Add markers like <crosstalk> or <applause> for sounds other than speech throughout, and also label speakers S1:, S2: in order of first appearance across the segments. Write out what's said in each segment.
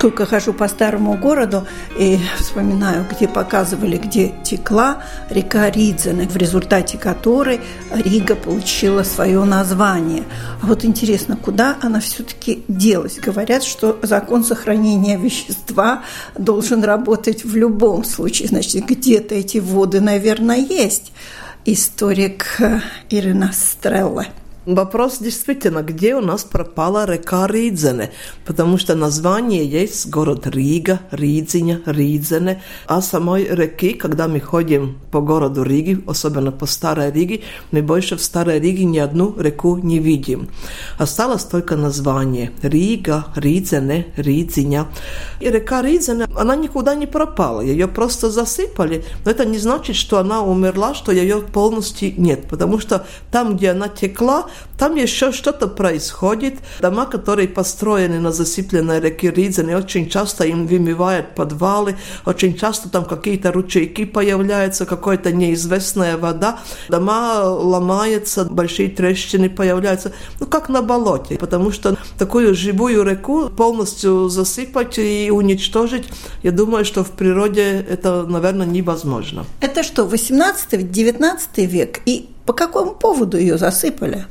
S1: Сколько хожу по старому городу и вспоминаю, где показывали, где текла река Ридзена, в результате которой Рига получила свое название. А вот интересно, куда она все-таки делась? Говорят, что закон сохранения вещества должен работать в любом случае. Значит, где-то эти воды, наверное, есть. Историк Ирина Стрелла.
S2: Вопрос действительно, где у нас пропала река Ридзене, потому что название есть город Рига, Ридзиня, Ридзене, а самой реки, когда мы ходим по городу Риги, особенно по Старой Риге, мы больше в Старой Риге ни одну реку не видим. Осталось только название Рига, Ридзене, Ридзиня. И река Ридзене, она никуда не пропала, ее просто засыпали, но это не значит, что она умерла, что ее полностью нет, потому что там, где она текла, там еще что-то происходит. Дома, которые построены на засыпленной реке Ридзене, очень часто им вымывают подвалы, очень часто там какие-то ручейки появляются, какая-то неизвестная вода. Дома ломаются, большие трещины появляются. Ну, как на болоте, потому что такую живую реку полностью засыпать и уничтожить, я думаю, что в природе это, наверное, невозможно.
S1: Это что, 18-19 век? И по какому поводу ее засыпали?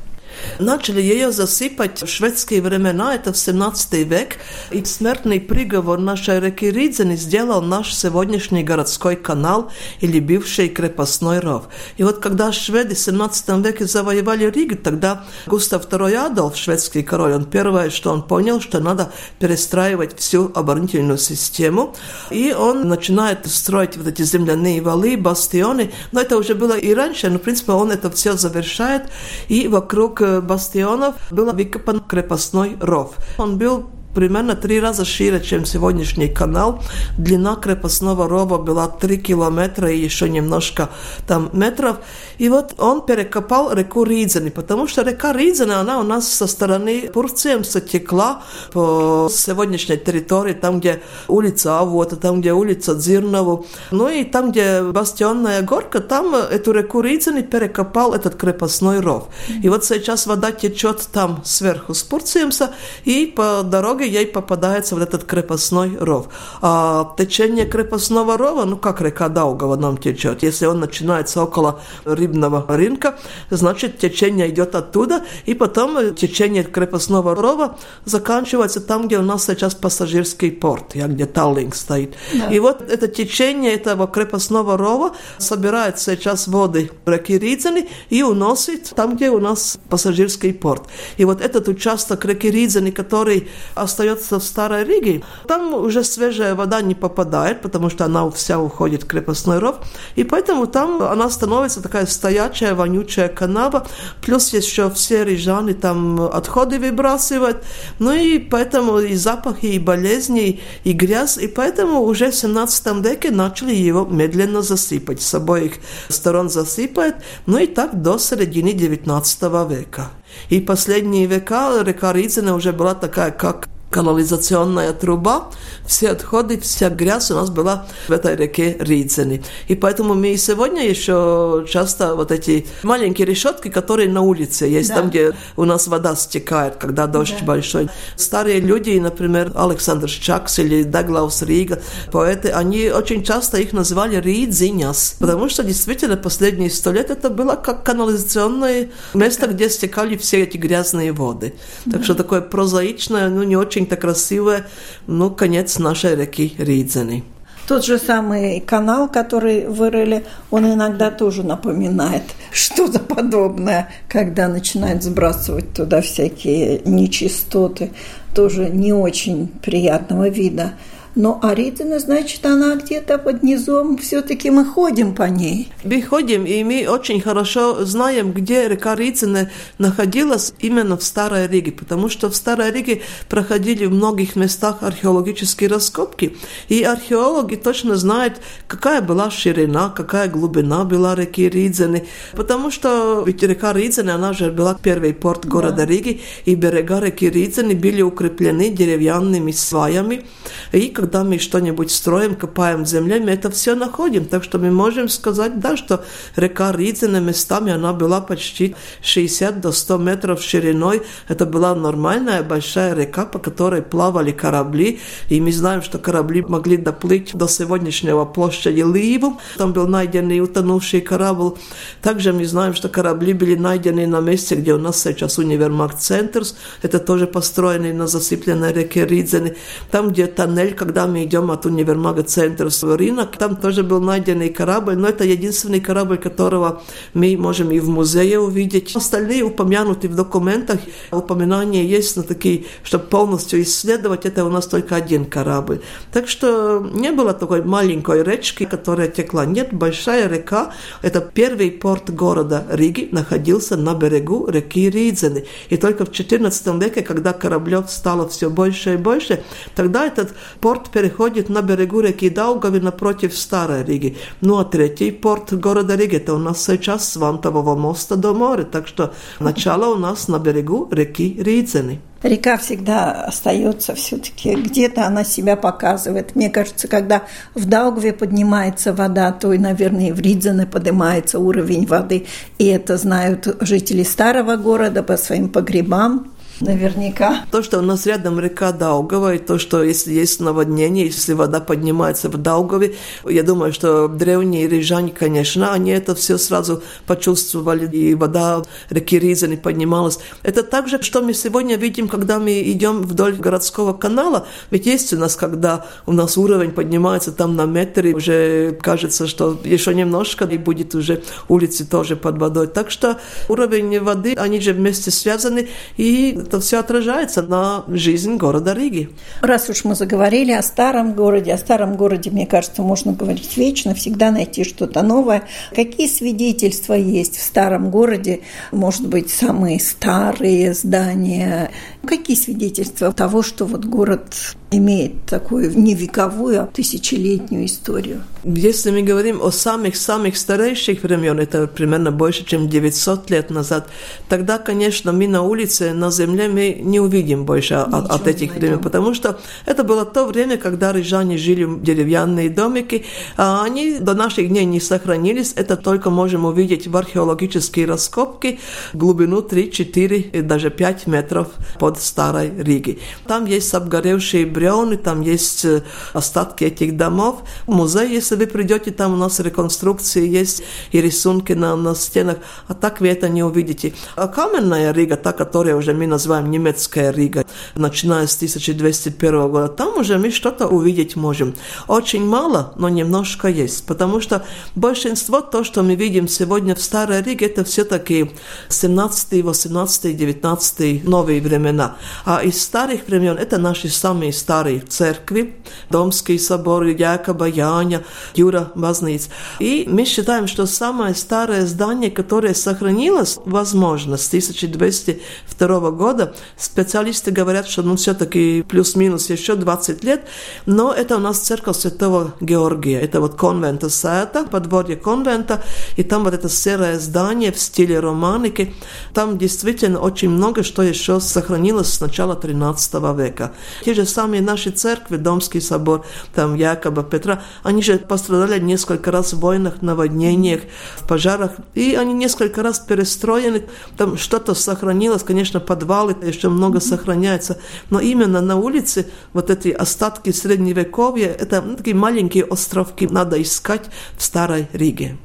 S2: Начали ее засыпать в шведские времена, это в 17 век, и смертный приговор нашей реки Ридзени сделал наш сегодняшний городской канал или бывший крепостной ров. И вот когда шведы в 17 веке завоевали Ригу, тогда Густав II Адольф, шведский король, он первое, что он понял, что надо перестраивать всю оборонительную систему, и он начинает строить вот эти земляные валы, бастионы, но это уже было и раньше, но в принципе он это все завершает, и вокруг бастионов был выкопан крепостной ров. Он был примерно три раза шире, чем сегодняшний канал. Длина крепостного рова была три километра и еще немножко там метров. И вот он перекопал реку Ридзени, потому что река Ридзени, она у нас со стороны Пурцемса текла по сегодняшней территории, там, где улица Авота, там, где улица Дзирнову. Ну и там, где Бастионная горка, там эту реку Ридзени перекопал этот крепостной ров. И вот сейчас вода течет там сверху с Пурцемса, и по дороге дороге ей попадается вот этот крепостной ров. А течение крепостного рова, ну как река Даугава нам течет, если он начинается около рыбного рынка, значит течение идет оттуда, и потом течение крепостного рова заканчивается там, где у нас сейчас пассажирский порт, где Таллинг стоит. Да. И вот это течение этого крепостного рова собирает сейчас воды реки Ридзени и уносит там, где у нас пассажирский порт. И вот этот участок реки Ридзени, который остается в Старой Риге, там уже свежая вода не попадает, потому что она вся уходит в крепостной ров, и поэтому там она становится такая стоячая, вонючая канава, плюс еще все рижаны там отходы выбрасывают, ну и поэтому и запахи, и болезни, и грязь, и поэтому уже в 17 веке начали его медленно засыпать, с обоих сторон засыпают, ну и так до середины 19 века. И последние века река Ридзена уже была такая, как канализационная труба, все отходы, вся грязь у нас была в этой реке Ридзени. И поэтому мы и сегодня еще часто вот эти маленькие решетки, которые на улице есть, да. там, где у нас вода стекает, когда дождь да. большой. Старые люди, например, Александр Чакс или Даглаус Рига, поэты, они очень часто их называли Ридзиняс, потому что действительно последние сто лет это было как канализационное место, где стекали все эти грязные воды. Так что такое прозаичное, ну не очень очень-то красивое, ну, конец нашей реки Ридзени.
S1: Тот же самый канал, который вырыли, он иногда тоже напоминает <laughs> что-то подобное, когда начинают сбрасывать туда всякие нечистоты, тоже не очень приятного вида. Но Аридина, значит, она где-то под низом, все-таки мы ходим по ней.
S2: Мы ходим, и мы очень хорошо знаем, где река Ридзина находилась именно в Старой Риге, потому что в Старой Риге проходили в многих местах археологические раскопки, и археологи точно знают, какая была ширина, какая глубина была реки Ридзины, потому что ведь река Ридзина, она же была первый порт города да. Риги, и берега реки Ридзины были укреплены деревянными сваями, и когда мы что-нибудь строим, копаем в земле, мы это все находим, так что мы можем сказать, да, что река Ридзина местами, она была почти 60 до 100 метров шириной, это была нормальная большая река, по которой плавали корабли, и мы знаем, что корабли могли доплыть до сегодняшнего площади Ливу, там был найден и утонувший корабль. Также мы знаем, что корабли были найдены на месте, где у нас сейчас универмаг Центрс, это тоже построенный на засыпленной реке Ридзене. Там, где тоннель, когда мы идем от универмага Центрс в рынок, там тоже был найденный корабль, но это единственный корабль, которого мы можем и в музее увидеть. Остальные упомянуты в документах, упоминания есть, но такие, чтобы полностью исследовать, это у нас только один корабль. Так что не было такой маленькой речки, которая текла. Нет, большая река, это первый порт города Риги, находился на берегу реки Ридзены. И только в XIV веке, когда кораблев стало все больше и больше, тогда этот порт переходит на берегу реки Даугави напротив Старой Риги. Ну а третий порт города Риги, это у нас сейчас с Вантового моста до моря. Так что начало у нас на берегу реки Ридзены.
S1: Река всегда остается все-таки, где-то она себя показывает. Мне кажется, когда в Даугве поднимается вода, то и, наверное, и в Ридзене поднимается уровень воды. И это знают жители старого города по своим погребам наверняка.
S2: То, что у нас рядом река Даугава, и то, что если есть наводнение, если вода поднимается в Даугаве, я думаю, что древние рижане, конечно, они это все сразу почувствовали, и вода реки Ризани поднималась. Это также, что мы сегодня видим, когда мы идем вдоль городского канала, ведь есть у нас, когда у нас уровень поднимается там на метр, и уже кажется, что еще немножко, и будет уже улицы тоже под водой. Так что уровень воды, они же вместе связаны, и это все отражается на жизнь города Риги.
S1: Раз уж мы заговорили о старом городе, о старом городе, мне кажется, можно говорить вечно, всегда найти что-то новое. Какие свидетельства есть в старом городе? Может быть, самые старые здания? Какие свидетельства того, что вот город имеет такую не вековую, а тысячелетнюю историю.
S2: Если мы говорим о самых-самых старейших времен, это примерно больше, чем 900 лет назад, тогда, конечно, мы на улице, на земле мы не увидим больше от, от этих времен, потому что это было то время, когда рижане жили в деревянные домики, а они до наших дней не сохранились, это только можем увидеть в археологические раскопки глубину 3, 4 и даже 5 метров под Старой Риги. Там есть обгоревшие бревны, там есть э, остатки этих домов. Музей, если вы придете, там у нас реконструкции есть и рисунки на, на стенах, а так вы это не увидите. А каменная Рига, та, которую уже мы называем немецкая Рига, начиная с 1201 года, там уже мы что-то увидеть можем. Очень мало, но немножко есть, потому что большинство то, что мы видим сегодня в Старой Риге, это все-таки 17, 18, 19 новые времена. А из старых времен это наши самые старые церкви, Домский собор, Якоба, Яня, Юра Базниц. И мы считаем, что самое старое здание, которое сохранилось, возможно, с 1202 года, специалисты говорят, что ну все-таки плюс-минус еще 20 лет, но это у нас церковь Святого Георгия, это вот конвента Сета, подворье конвента, и там вот это серое здание в стиле романики, там действительно очень много что еще сохранилось с начала 13 века. Те же самые наши церкви, Домский собор, там Якоба, Петра, они же пострадали несколько раз в войнах, наводнениях, в пожарах, и они несколько раз перестроены, там что-то сохранилось, конечно, подвалы еще много сохраняется, но именно на улице вот эти остатки средневековья, это ну, такие маленькие островки надо искать в Старой Риге.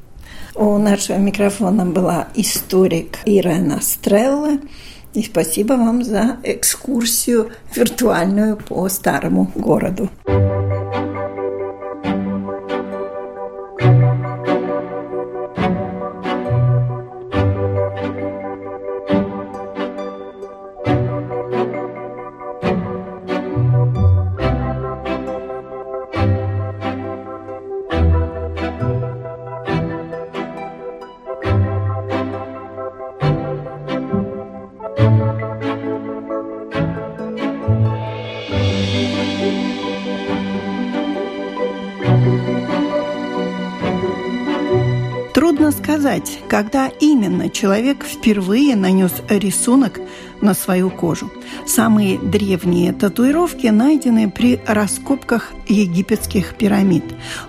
S1: У нашего микрофона была историк Ирена Стрелла. И спасибо вам за экскурсию виртуальную по старому городу. Сказать, когда именно человек впервые нанес рисунок на свою кожу. Самые древние татуировки найдены при раскопках египетских пирамид.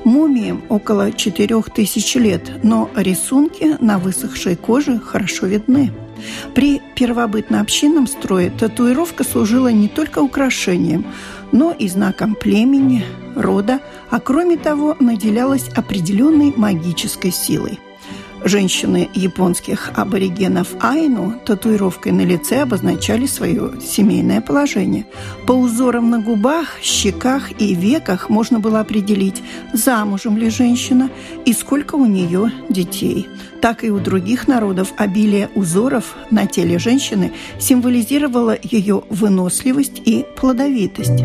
S1: Мумиям около 4000 лет, но рисунки на высохшей коже хорошо видны. При первобытно-общинном строе татуировка служила не только украшением, но и знаком племени, рода, а кроме того наделялась определенной магической силой. Женщины японских аборигенов Айну татуировкой на лице обозначали свое семейное положение. По узорам на губах, щеках и веках можно было определить, замужем ли женщина и сколько у нее детей. Так и у других народов обилие узоров на теле женщины символизировало ее выносливость и плодовитость.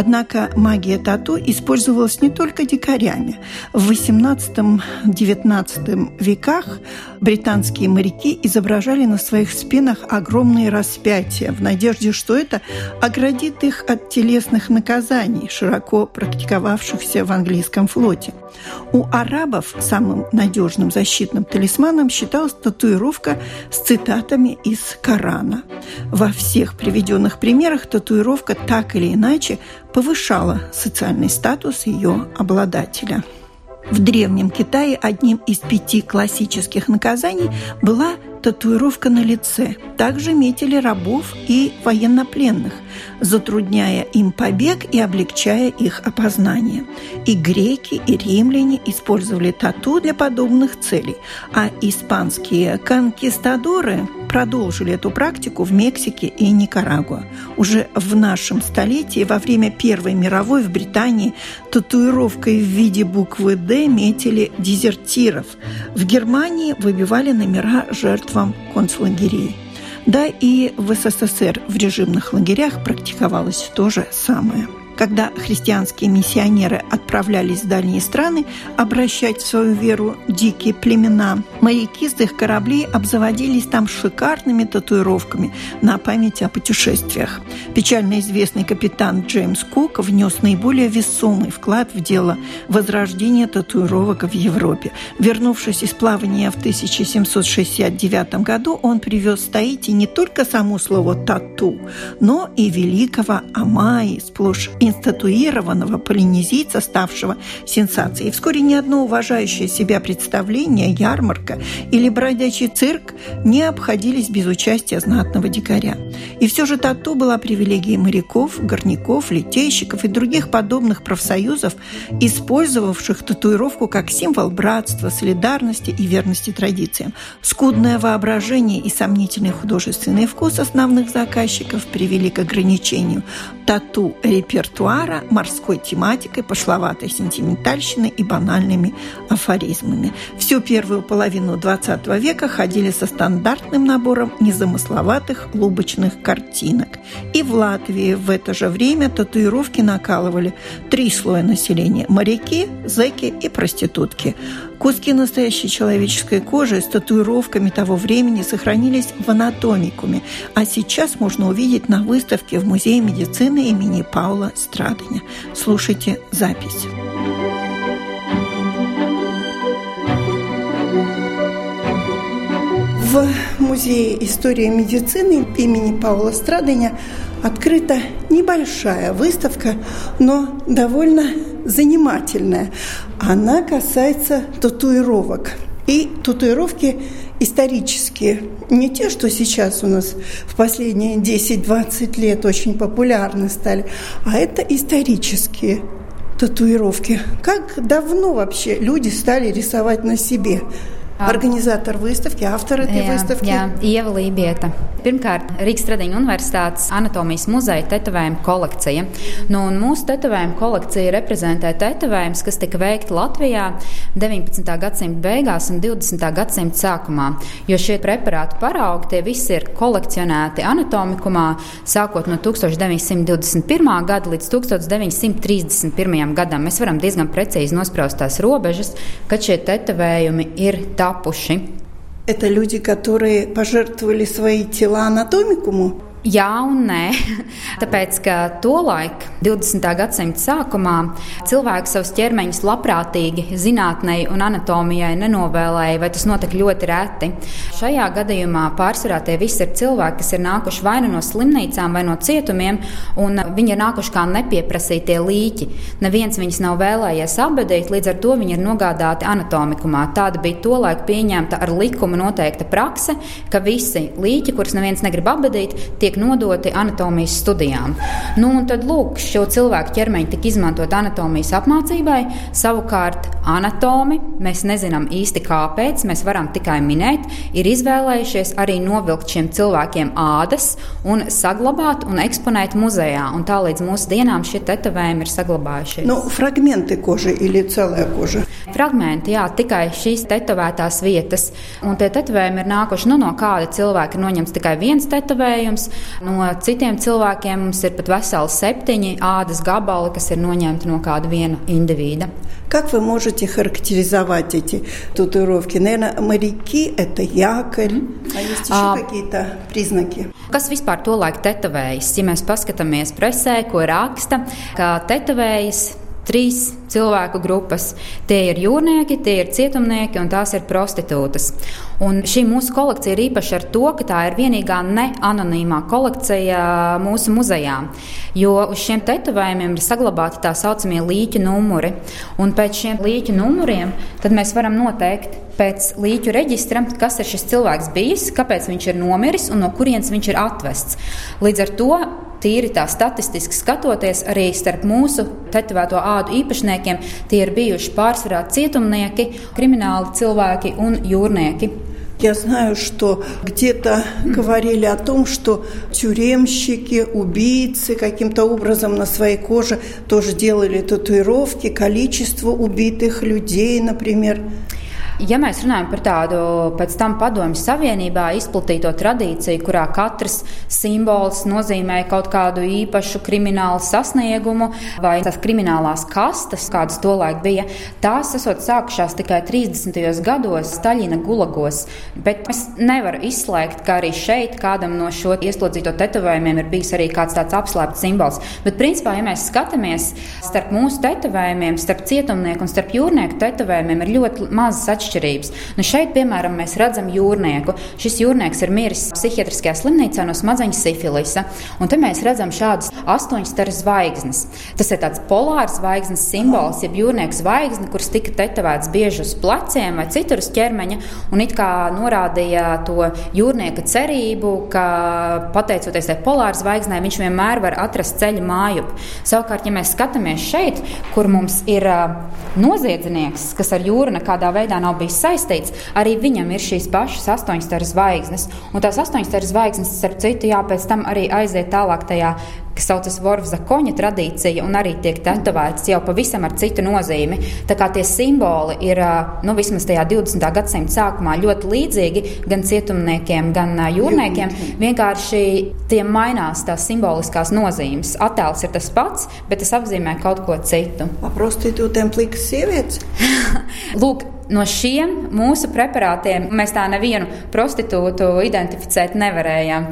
S1: Однако магия тату использовалась не только дикарями. В XVIII-XIX веках британские моряки изображали на своих спинах огромные распятия в надежде, что это оградит их от телесных наказаний, широко практиковавшихся в английском флоте. У арабов самым надежным защитным талисманом считалась татуировка с цитатами из Корана. Во всех приведенных примерах татуировка так или иначе повышала социальный статус ее обладателя. В Древнем Китае одним из пяти классических наказаний была татуировка на лице. Также метили рабов и военнопленных, затрудняя им побег и облегчая их опознание. И греки, и римляне использовали тату для подобных целей, а испанские конкистадоры продолжили эту практику в Мексике и Никарагуа. Уже в нашем столетии, во время Первой мировой в Британии, татуировкой в виде буквы «Д» метили дезертиров. В Германии выбивали номера жертвам концлагерей. Да и в СССР в режимных лагерях практиковалось то же самое – когда христианские миссионеры отправлялись в дальние страны обращать в свою веру дикие племена, моряки с их кораблей обзаводились там шикарными татуировками на память о путешествиях. Печально известный капитан Джеймс Кук внес наиболее весомый вклад в дело возрождения татуировок в Европе. Вернувшись из плавания в 1769 году, он привез в Таити не только само слово «тату», но и великого Амаи, сплошь инстатуированного полинезийца, ставшего сенсацией. Вскоре ни одно уважающее себя представление, ярмарка или бродячий цирк не обходились без участия знатного дикаря. И все же тату была привилегией моряков, горняков, литейщиков и других подобных профсоюзов, использовавших татуировку как символ братства, солидарности и верности традициям. Скудное воображение и сомнительный художественный вкус основных заказчиков привели к ограничению тату репертуара морской тематикой, пошловатой сентиментальщиной и банальными афоризмами. Всю первую половину XX века ходили со стандартным набором незамысловатых лубочных картинок. И в Латвии в это же время татуировки накалывали три слоя населения – моряки, зэки и проститутки. Куски настоящей человеческой кожи с татуировками того времени сохранились в анатомикуме, а сейчас можно увидеть на выставке в Музее медицины имени Паула Страдания. Слушайте запись. В Музее истории медицины имени Паула Страдания открыта небольшая выставка, но довольно занимательная. Она касается татуировок. И татуировки исторические, не те, что сейчас у нас в последние 10-20 лет очень популярны стали, а это исторические татуировки. Как давно вообще люди стали рисовать на себе? Organizātori выставки, autori этой jā, выставки.
S3: Jā, Ieva Lībieta. Pirmkārt, Rīgas Tradiņu Universitātes anatomijas muzeja tetovējuma kolekcija. Nu, mūsu tetovējuma kolekcija reprezentē tetovējumus, kas tika veikti Latvijā 19. gadsimta beigās un 20. gadsimta sākumā. Jo šie preparātu paraugi tie visi ir kolekcionēti anatomikumā sākot no 1921. gada līdz 1931. gadam. Mēs varam diezgan precīzi nospraust tās robežas, kad šie tetovējumi ir tā tapuši.
S1: Это люди, которые пожертвовали свои тела анатомикуму?
S3: Jā un nē. <laughs> Tāpēc, ka tolaik, 20. gadsimta sākumā, cilvēki savus ķermeņus labprātīgi zinātnei un anatomijai nenovēlēja, vai tas notika ļoti reti. Šajā gadījumā pārsvarā tie visi ir cilvēki, kas ir nākuši vai nu no slimnīcām, vai no cietumiem, un viņi ir nākuši kā nepieprasītie līķi. Neviens viņus nav vēlējies apbedīt, līdz ar to viņi ir nogādāti anatomikumā. Tāda bija tolaik pieņemta ar likumu noteikta prakse, ka visi līķi, kurus neviens negrib apbedīt, tiek nodoti anatomijas studijām. Nu, tad, lūk, šo cilvēku ķermeņi tika izmantot anatomijas apmācībai. Savukārt, anatomi, mēs nezinām īsti kāpēc, mēs varam tikai minēt, ir izvēlējušies arī novilkt šiem cilvēkiem ādas un saglabāt un eksponēt muzejā. Un tā līdz mūsu dienām šie tetovējumi ir saglabājušies.
S1: Nu, fragmenti koži или целая кожа?
S3: Fragmenti, jā, tikai šīs tetovētās vietas. Un tie tetovējumi ir nākuši nu, no kāda cilvēka. Noņemts tikai viens tetovējums, No citiem cilvēkiem mums ir pat veseli septiņi ādas gabali, kas ir noņemti no kāda viena individa.
S1: Как вы можете характеризовать эти татуировки? Наверное, моряки – это якорь, а есть еще а, какие-то признаки?
S3: Kas vispār to laiku tetovējas? Ja mēs paskatāmies presē, ko raksta, ka tetovējas trīs cilvēku grupas. Tie ir jūrnieki, tie ir cietumnieki un tās ir prostitūtas. Un šī mūsu kolekcija ir īpaša ar to, ka tā ir vienīgā neanonīmā kolekcija mūsu muzejā. Jo uz šiem tetovējumiem ir saglabāti tā saucamie līķu numuri. Un pēc šiem līķu numuriem mēs varam noteikt pēc līķu reģistra, kas ir šis cilvēks bijis, kāpēc viņš ir nomiris un no kurienes viņš ir atvests. Līdz ar to tīri tā statistiski skatoties, arī starp mūsu tetovēto ādu īpašniekiem tie ir bijuši pārsvarā cietumnieki, krimināli cilvēki un jūrnieki.
S1: Я знаю, что где-то говорили о том, что тюремщики, убийцы каким-то образом на своей коже тоже делали татуировки, количество убитых людей, например.
S3: Ja mēs runājam par tādu pēc tam padomju savienībā izplatīto tradīciju, kurā katrs simbols nozīmē kaut kādu īpašu kriminālu sasniegumu vai tās kriminālās kastes, kādas tolaik bija, tās esot sākušās tikai 30. gados Staļina gulagos. Bet es nevaru izslēgt, ka arī šeit kādam no šo ieslodzīto tetovējumiem ir bijis arī kāds tāds apslēpts simbols. Bet, principā, ja mēs skatāmies starp mūsu tetovējumiem, starp cietumnieku un starp jūrnieku tetovējumiem, ir ļoti mazas atšķirības atšķirības. Nu šeit, piemēram, mēs redzam jūrnieku. Šis jūrnieks ir miris psihiatriskajā slimnīcā no smadzeņu sifilisa. Un te mēs redzam šādas astoņas staras zvaigznes. Tas ir tāds polārs zvaigznes simbols, jeb jūrnieks zvaigzne, kuras tika tetovēts bieži uz pleciem vai citur uz ķermeņa. Un it kā norādīja to jūrnieka cerību, ka pateicoties tai polāra zvaigznē, viņš vienmēr var atrast ceļu mājup. Savukārt, ja mēs skatāmies šeit, kur mums ir noziedznieks, kas ar jūru nekādā veidā nav bijis saistīts, arī viņam ir šīs pašas astoņstara zvaigznes. Un tās astoņstara zvaigznes, starp citu, jā, pēc tam arī aiziet tālāk tajā kas saucas Vorvza koņa tradīcija, un arī tiek tetovēts jau pavisam ar citu nozīmi. Tā kā tie simboli ir nu, vismaz tajā 20. gadsimta sākumā ļoti līdzīgi gan cietumniekiem, gan jūrniekiem. Vienkārši tiem mainās tās simboliskās nozīmes. Attēls ir tas pats, bet tas apzīmē kaut ko citu.
S1: Prostitūtēm plikas sievietes? <laughs>
S3: Lūk, no šiem mūsu preparātiem mēs tā nevienu prostitūtu identificēt nevarējām.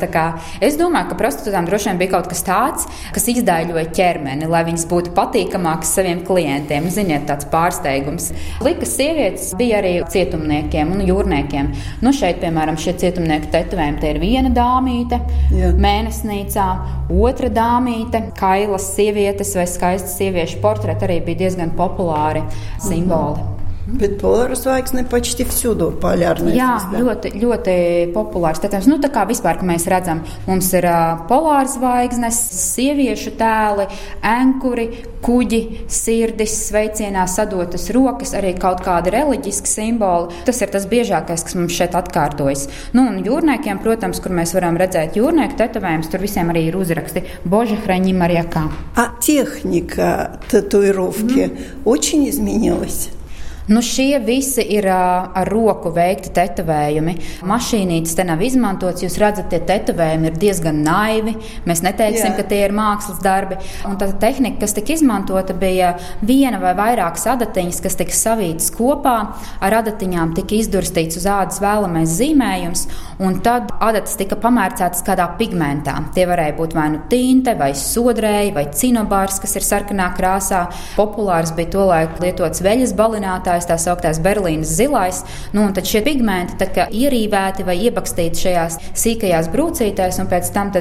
S3: Es domāju, ka prostitūtām droši vien bija kaut kas tāds, kas izdaiļoja ķermeni, lai viņas būtu patīkamākas saviem klientiem. Ziniet, tāds pārsteigums. Likas sievietes bija arī cietumniekiem un jūrniekiem. Nu, šeit, piemēram, šie cietumnieku tetovējumi, te ir viena dāmīte Jā. mēnesnīcā, otra dāmīte, kailas sievietes vai skaistas sieviešu portreti arī bija diezgan populāri simboli. Mhm.
S1: Bet polāra zvaigzne почти всюду полярная.
S3: Jā, звезда. ļoti, ļoti populārs. Tātad, nu, tā kā vispār, ka mēs redzam, mums ir uh, polāra zvaigznes, sieviešu tēli, ankuri, kuģi, sirdis, sveicienā sadotas rokas, arī kaut kādi reliģiski simboli. Tas ir tas biežākais, kas mums šeit atkārtojas. Nu, un jūrniekiem, protams, kur mēs varam redzēt jūrnieku tetovējumus, tur visiem arī ir uzraksti Boža Храни моряка.
S1: А техника татуировки mm. очень изменилась?
S3: Nu, šie visi ir ar roku veikti tetovējumi. Mašīnītes te nav izmantotas. Jūs redzat, tie tetovējumi ir diezgan naivi. Mēs neteiksim, Jā. ka tie ir mākslas darbi. Un tā tehnika, kas tika izmantota, bija viena vai vairākas adatiņas, kas tika savītas kopā. Ar adatiņām tika izdurstīts uz ādas vēlamais zīmējums, un tad adatas tika pamērcētas kādā pigmentā. Tie varēja būt vai nu tinte, vai sodrēji, vai cinobārs, kas ir sarkanā krāsā. Populārs bija tolaik lietots veļas balinātājs zilais, tā sauktās Berlīnas zilais. Nu, un tad šie pigmenti tika ierīvēti vai iebakstīti šajās sīkajās brūcītēs, un pēc tam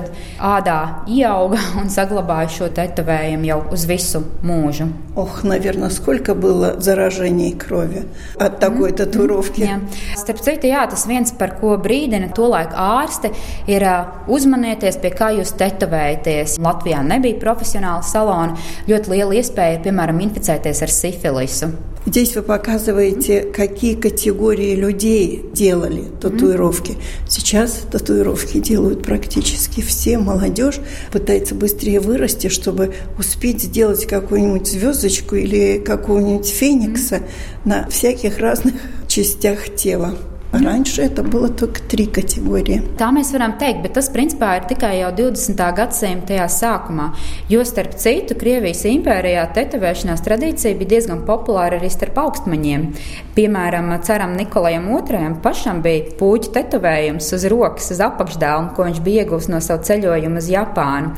S3: ādā ieauga <laughs> un saglabāja šo tetovējumu jau uz visu mūžu.
S1: Ох, наверное, сколько было заражений крови от такой mm. татуировки.
S3: Jā. Starp citu, jā, tas viens, par ko brīdina tolaik ārsti, ir uzmanieties, pie kā jūs tetovējaties. Latvijā nebija profesionāla salona. Ļoti liela iespēja ir, piemēram, inficēties ar sifilisu.
S1: Здесь вы показываете, какие категории людей делали татуировки. Сейчас татуировки делают практически все. Молодежь пытается быстрее вырасти, чтобы успеть сделать какую-нибудь звездочку или какого-нибудь феникса на всяких разных частях тела. Раньше это было только три категории.
S3: Tā mēs varam teikt, bet tas principā ir tikai jau 20. gadsimta sākumā. Jo starp citu, Krievijas impērijā tetovēšanās tradīcija bija diezgan populāra arī starp augstmaņiem. Piemēram, ceram Nikolajam II pašam bija puķu tetovējums uz rokas, uz apakšdēlu, ko viņš bija ieguvis no savu ceļojumu uz Japānu.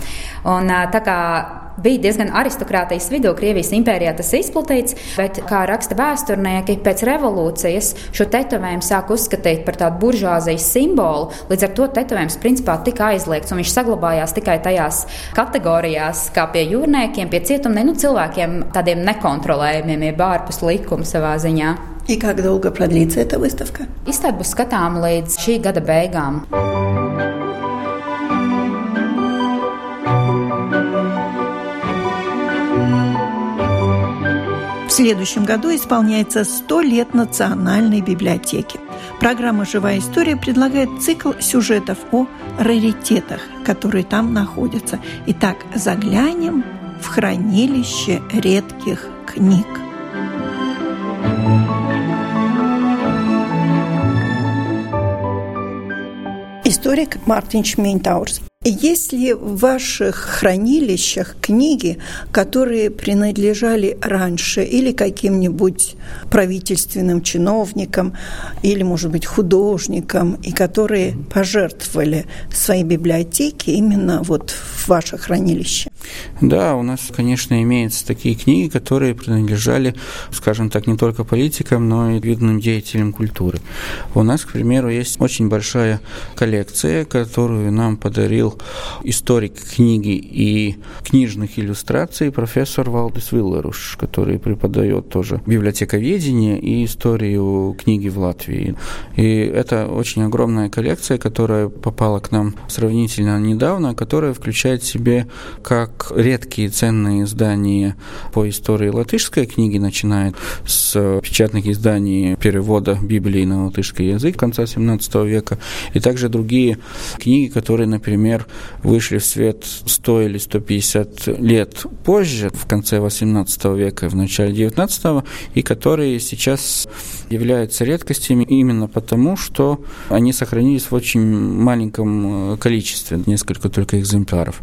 S3: Un, tā kā bija diezgan aristokrātijas vidū, Krievijas impērijā tas izplatīts, bet, kā raksta vēsturnieki, pēc revolūcijas šo tetovējumu sāk uzskatīt par tādu buržāzijas simbolu. Līdz ar to tetovējums principā tika aizliegts, un viņš saglabājās tikai tajās kategorijās, kā pie jūrniekiem, pie cietumniekiem, nu, cilvēkiem tādiem nekontrolējumiem, jeb ārpus likuma savā ziņā.
S1: И как долго продлится эта выставка?
S3: Izstāde būs skatāma līdz šī gada beigām.
S1: следующем году исполняется 100 лет Национальной библиотеки. Программа «Живая история» предлагает цикл сюжетов о раритетах, которые там находятся. Итак, заглянем в хранилище редких книг. Историк Мартин Шмейнтаурс есть ли в ваших хранилищах книги, которые принадлежали раньше или каким-нибудь правительственным чиновникам, или, может быть, художникам, и которые пожертвовали свои библиотеки именно вот в ваше хранилище?
S4: Да, у нас, конечно, имеются такие книги, которые принадлежали, скажем так, не только политикам, но и видным деятелям культуры. У нас, к примеру, есть очень большая коллекция, которую нам подарил историк книги и книжных иллюстраций профессор Валдис Виллеруш, который преподает тоже библиотековедение и историю книги в Латвии. И это очень огромная коллекция, которая попала к нам сравнительно недавно, которая включает в себе как редкие ценные издания по истории латышской книги, начиная с печатных изданий перевода Библии на латышский язык конца XVII века, и также другие книги, которые, например, вышли в свет 100 или 150 лет позже, в конце XVIII века и в начале XIX, и которые сейчас являются редкостями именно потому, что они сохранились в очень маленьком э, количестве, несколько только экземпляров.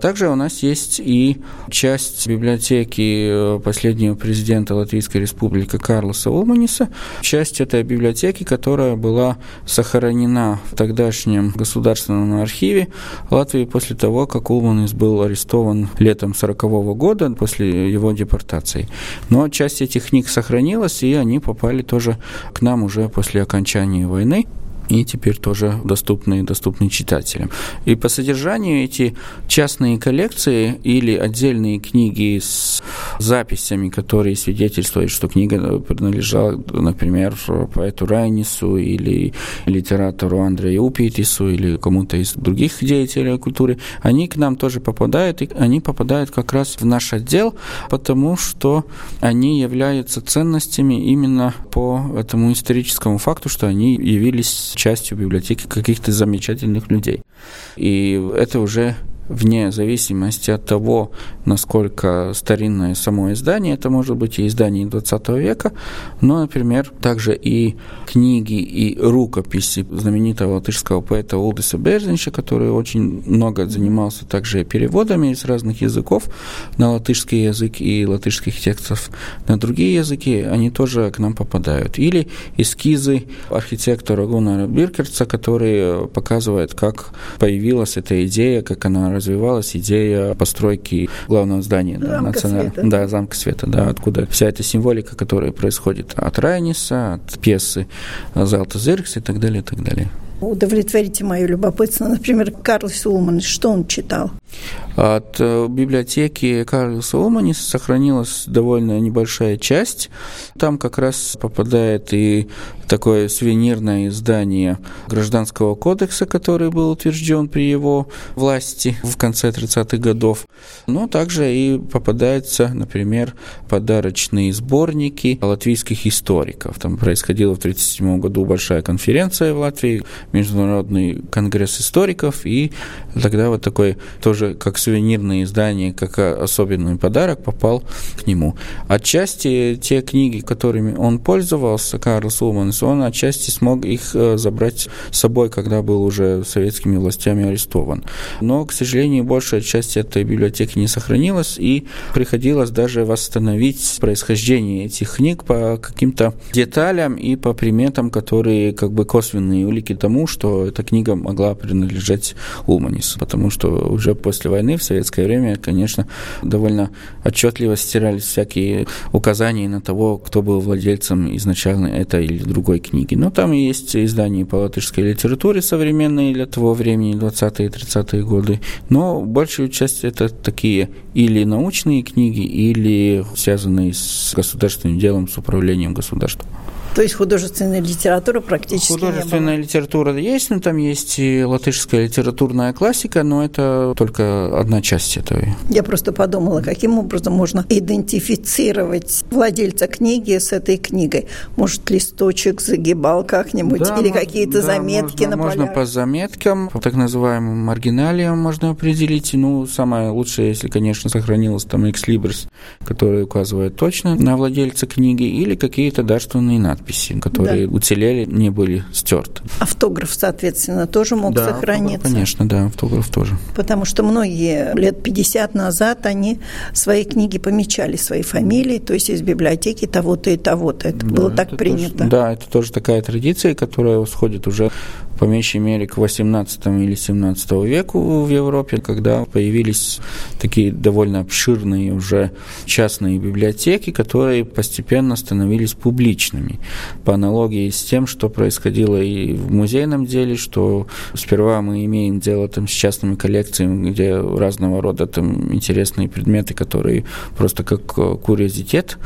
S4: Также у нас есть и часть библиотеки э, последнего президента Латвийской Республики Карлоса Улманиса, часть этой библиотеки, которая была сохранена в тогдашнем государственном архиве Латвии после того, как Улманис был арестован летом 40 -го года после его депортации. Но часть этих книг сохранилась, и они попали тоже к нам уже после окончания войны и теперь тоже доступны, доступны читателям. И по содержанию эти частные коллекции или отдельные книги с записями, которые свидетельствуют, что книга принадлежала, например, поэту Райнису или литератору Андрею Упитису или кому-то из других деятелей культуры, они к нам тоже попадают, и они попадают как раз в наш отдел, потому что они являются ценностями именно по этому историческому факту, что они явились частью библиотеки каких-то замечательных людей. И это уже вне зависимости от того, насколько старинное само издание, это может быть и издание 20 века, но, например, также и книги и рукописи знаменитого латышского поэта Улдиса Берзинча, который очень много занимался также переводами из разных языков на латышский язык и латышских текстов на другие языки, они тоже к нам попадают. Или эскизы архитектора Гуннара Биркерца, который показывает, как появилась эта идея, как она развивалась, идея постройки главного здания
S1: да, национального. Света.
S4: Да, замка света, да, откуда вся эта символика, которая происходит от Райниса, от пьесы Залта Зеркс и так далее, и так далее
S1: удовлетворите мое любопытство. Например, Карл Сулман, что он читал?
S4: От э, библиотеки Карла Соломонис сохранилась довольно небольшая часть. Там как раз попадает и такое сувенирное издание Гражданского кодекса, который был утвержден при его власти в конце 30-х годов. Но также и попадаются, например, подарочные сборники латвийских историков. Там происходила в 1937 году большая конференция в Латвии, Международный конгресс историков, и тогда вот такой тоже как сувенирное издание, как особенный подарок попал к нему. Отчасти те книги, которыми он пользовался, Карл Сулманс, он отчасти смог их э, забрать с собой, когда был уже советскими властями арестован. Но, к сожалению, большая часть этой библиотеки не сохранилась, и приходилось даже восстановить происхождение этих книг по каким-то деталям и по приметам, которые как бы косвенные улики тому, что эта книга могла принадлежать Улманису, потому что уже после войны в советское время, конечно, довольно отчетливо стирались всякие указания на того, кто был владельцем изначально этой или другой книги. Но там есть издания по латышской литературе современные для того времени, 20-е и 30-е годы. Но большую часть это такие или научные книги, или связанные с государственным делом, с управлением государством.
S1: То есть художественная литература практически
S4: Художественная литература есть, но там есть и латышская литературная классика, но это только одна часть этого.
S1: Я просто подумала, каким образом можно идентифицировать владельца книги с этой книгой. Может, листочек загибал как-нибудь да, или какие-то да, заметки
S4: можно,
S1: на
S4: Можно по заметкам, по так называемым маргиналиям можно определить. Ну, самое лучшее, если, конечно, сохранилось там экслибрис, который указывает точно на владельца книги, или какие-то дарственные надписи надписи, которые да. уцелели, не были стерты.
S1: Автограф, соответственно, тоже мог да, сохраниться?
S4: Автограф, конечно, да, автограф тоже.
S1: Потому что многие лет 50 назад они свои книги помечали, свои фамилии, то есть из библиотеки того-то и того-то. Это да, было так это принято.
S4: Тоже, да, это тоже такая традиция, которая восходит уже по меньшей мере к 18 или 17 веку в Европе, когда появились такие довольно обширные уже частные библиотеки, которые постепенно становились публичными. По аналогии с тем, что происходило и в музейном деле, что сперва мы имеем дело там, с частными коллекциями, где разного рода там интересные предметы, которые просто как курьезитет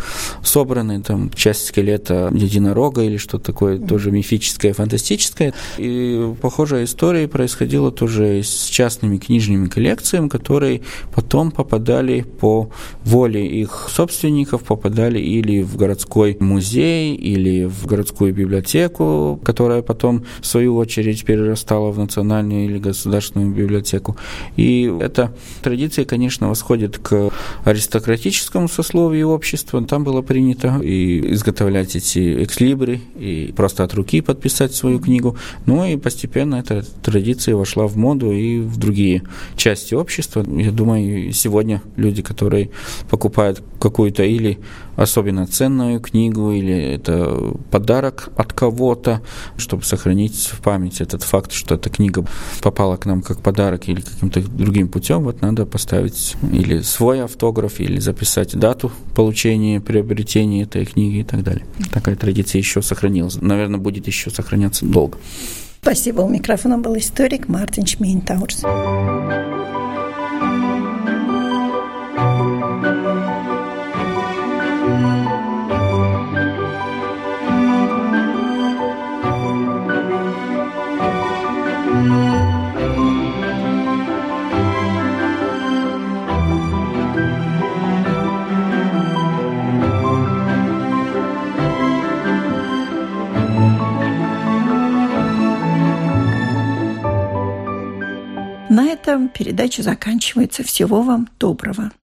S4: собраны, там часть скелета единорога или что-то такое тоже мифическое, фантастическое. И похожая история происходила тоже с частными книжными коллекциями, которые потом попадали по воле их собственников, попадали или в городской музей, или в городскую библиотеку, которая потом, в свою очередь, перерастала в национальную или государственную библиотеку. И эта традиция, конечно, восходит к аристократическому сословию общества. Там было принято и изготовлять эти экслибры, и просто от руки подписать свою книгу. Ну и постепенно эта традиция вошла в моду и в другие части общества. Я думаю, сегодня люди, которые покупают какую-то или особенно ценную книгу, или это подарок от кого-то, чтобы сохранить в память этот факт, что эта книга попала к нам как подарок или каким-то другим путем, вот надо поставить или свой автограф, или записать дату получения, приобретения этой книги и так далее. Такая традиция еще сохранилась. Наверное, будет еще сохраняться долго.
S1: Спасибо. У микрофона был историк Мартин Шмейнтаурс. На этом передача заканчивается. Всего вам доброго.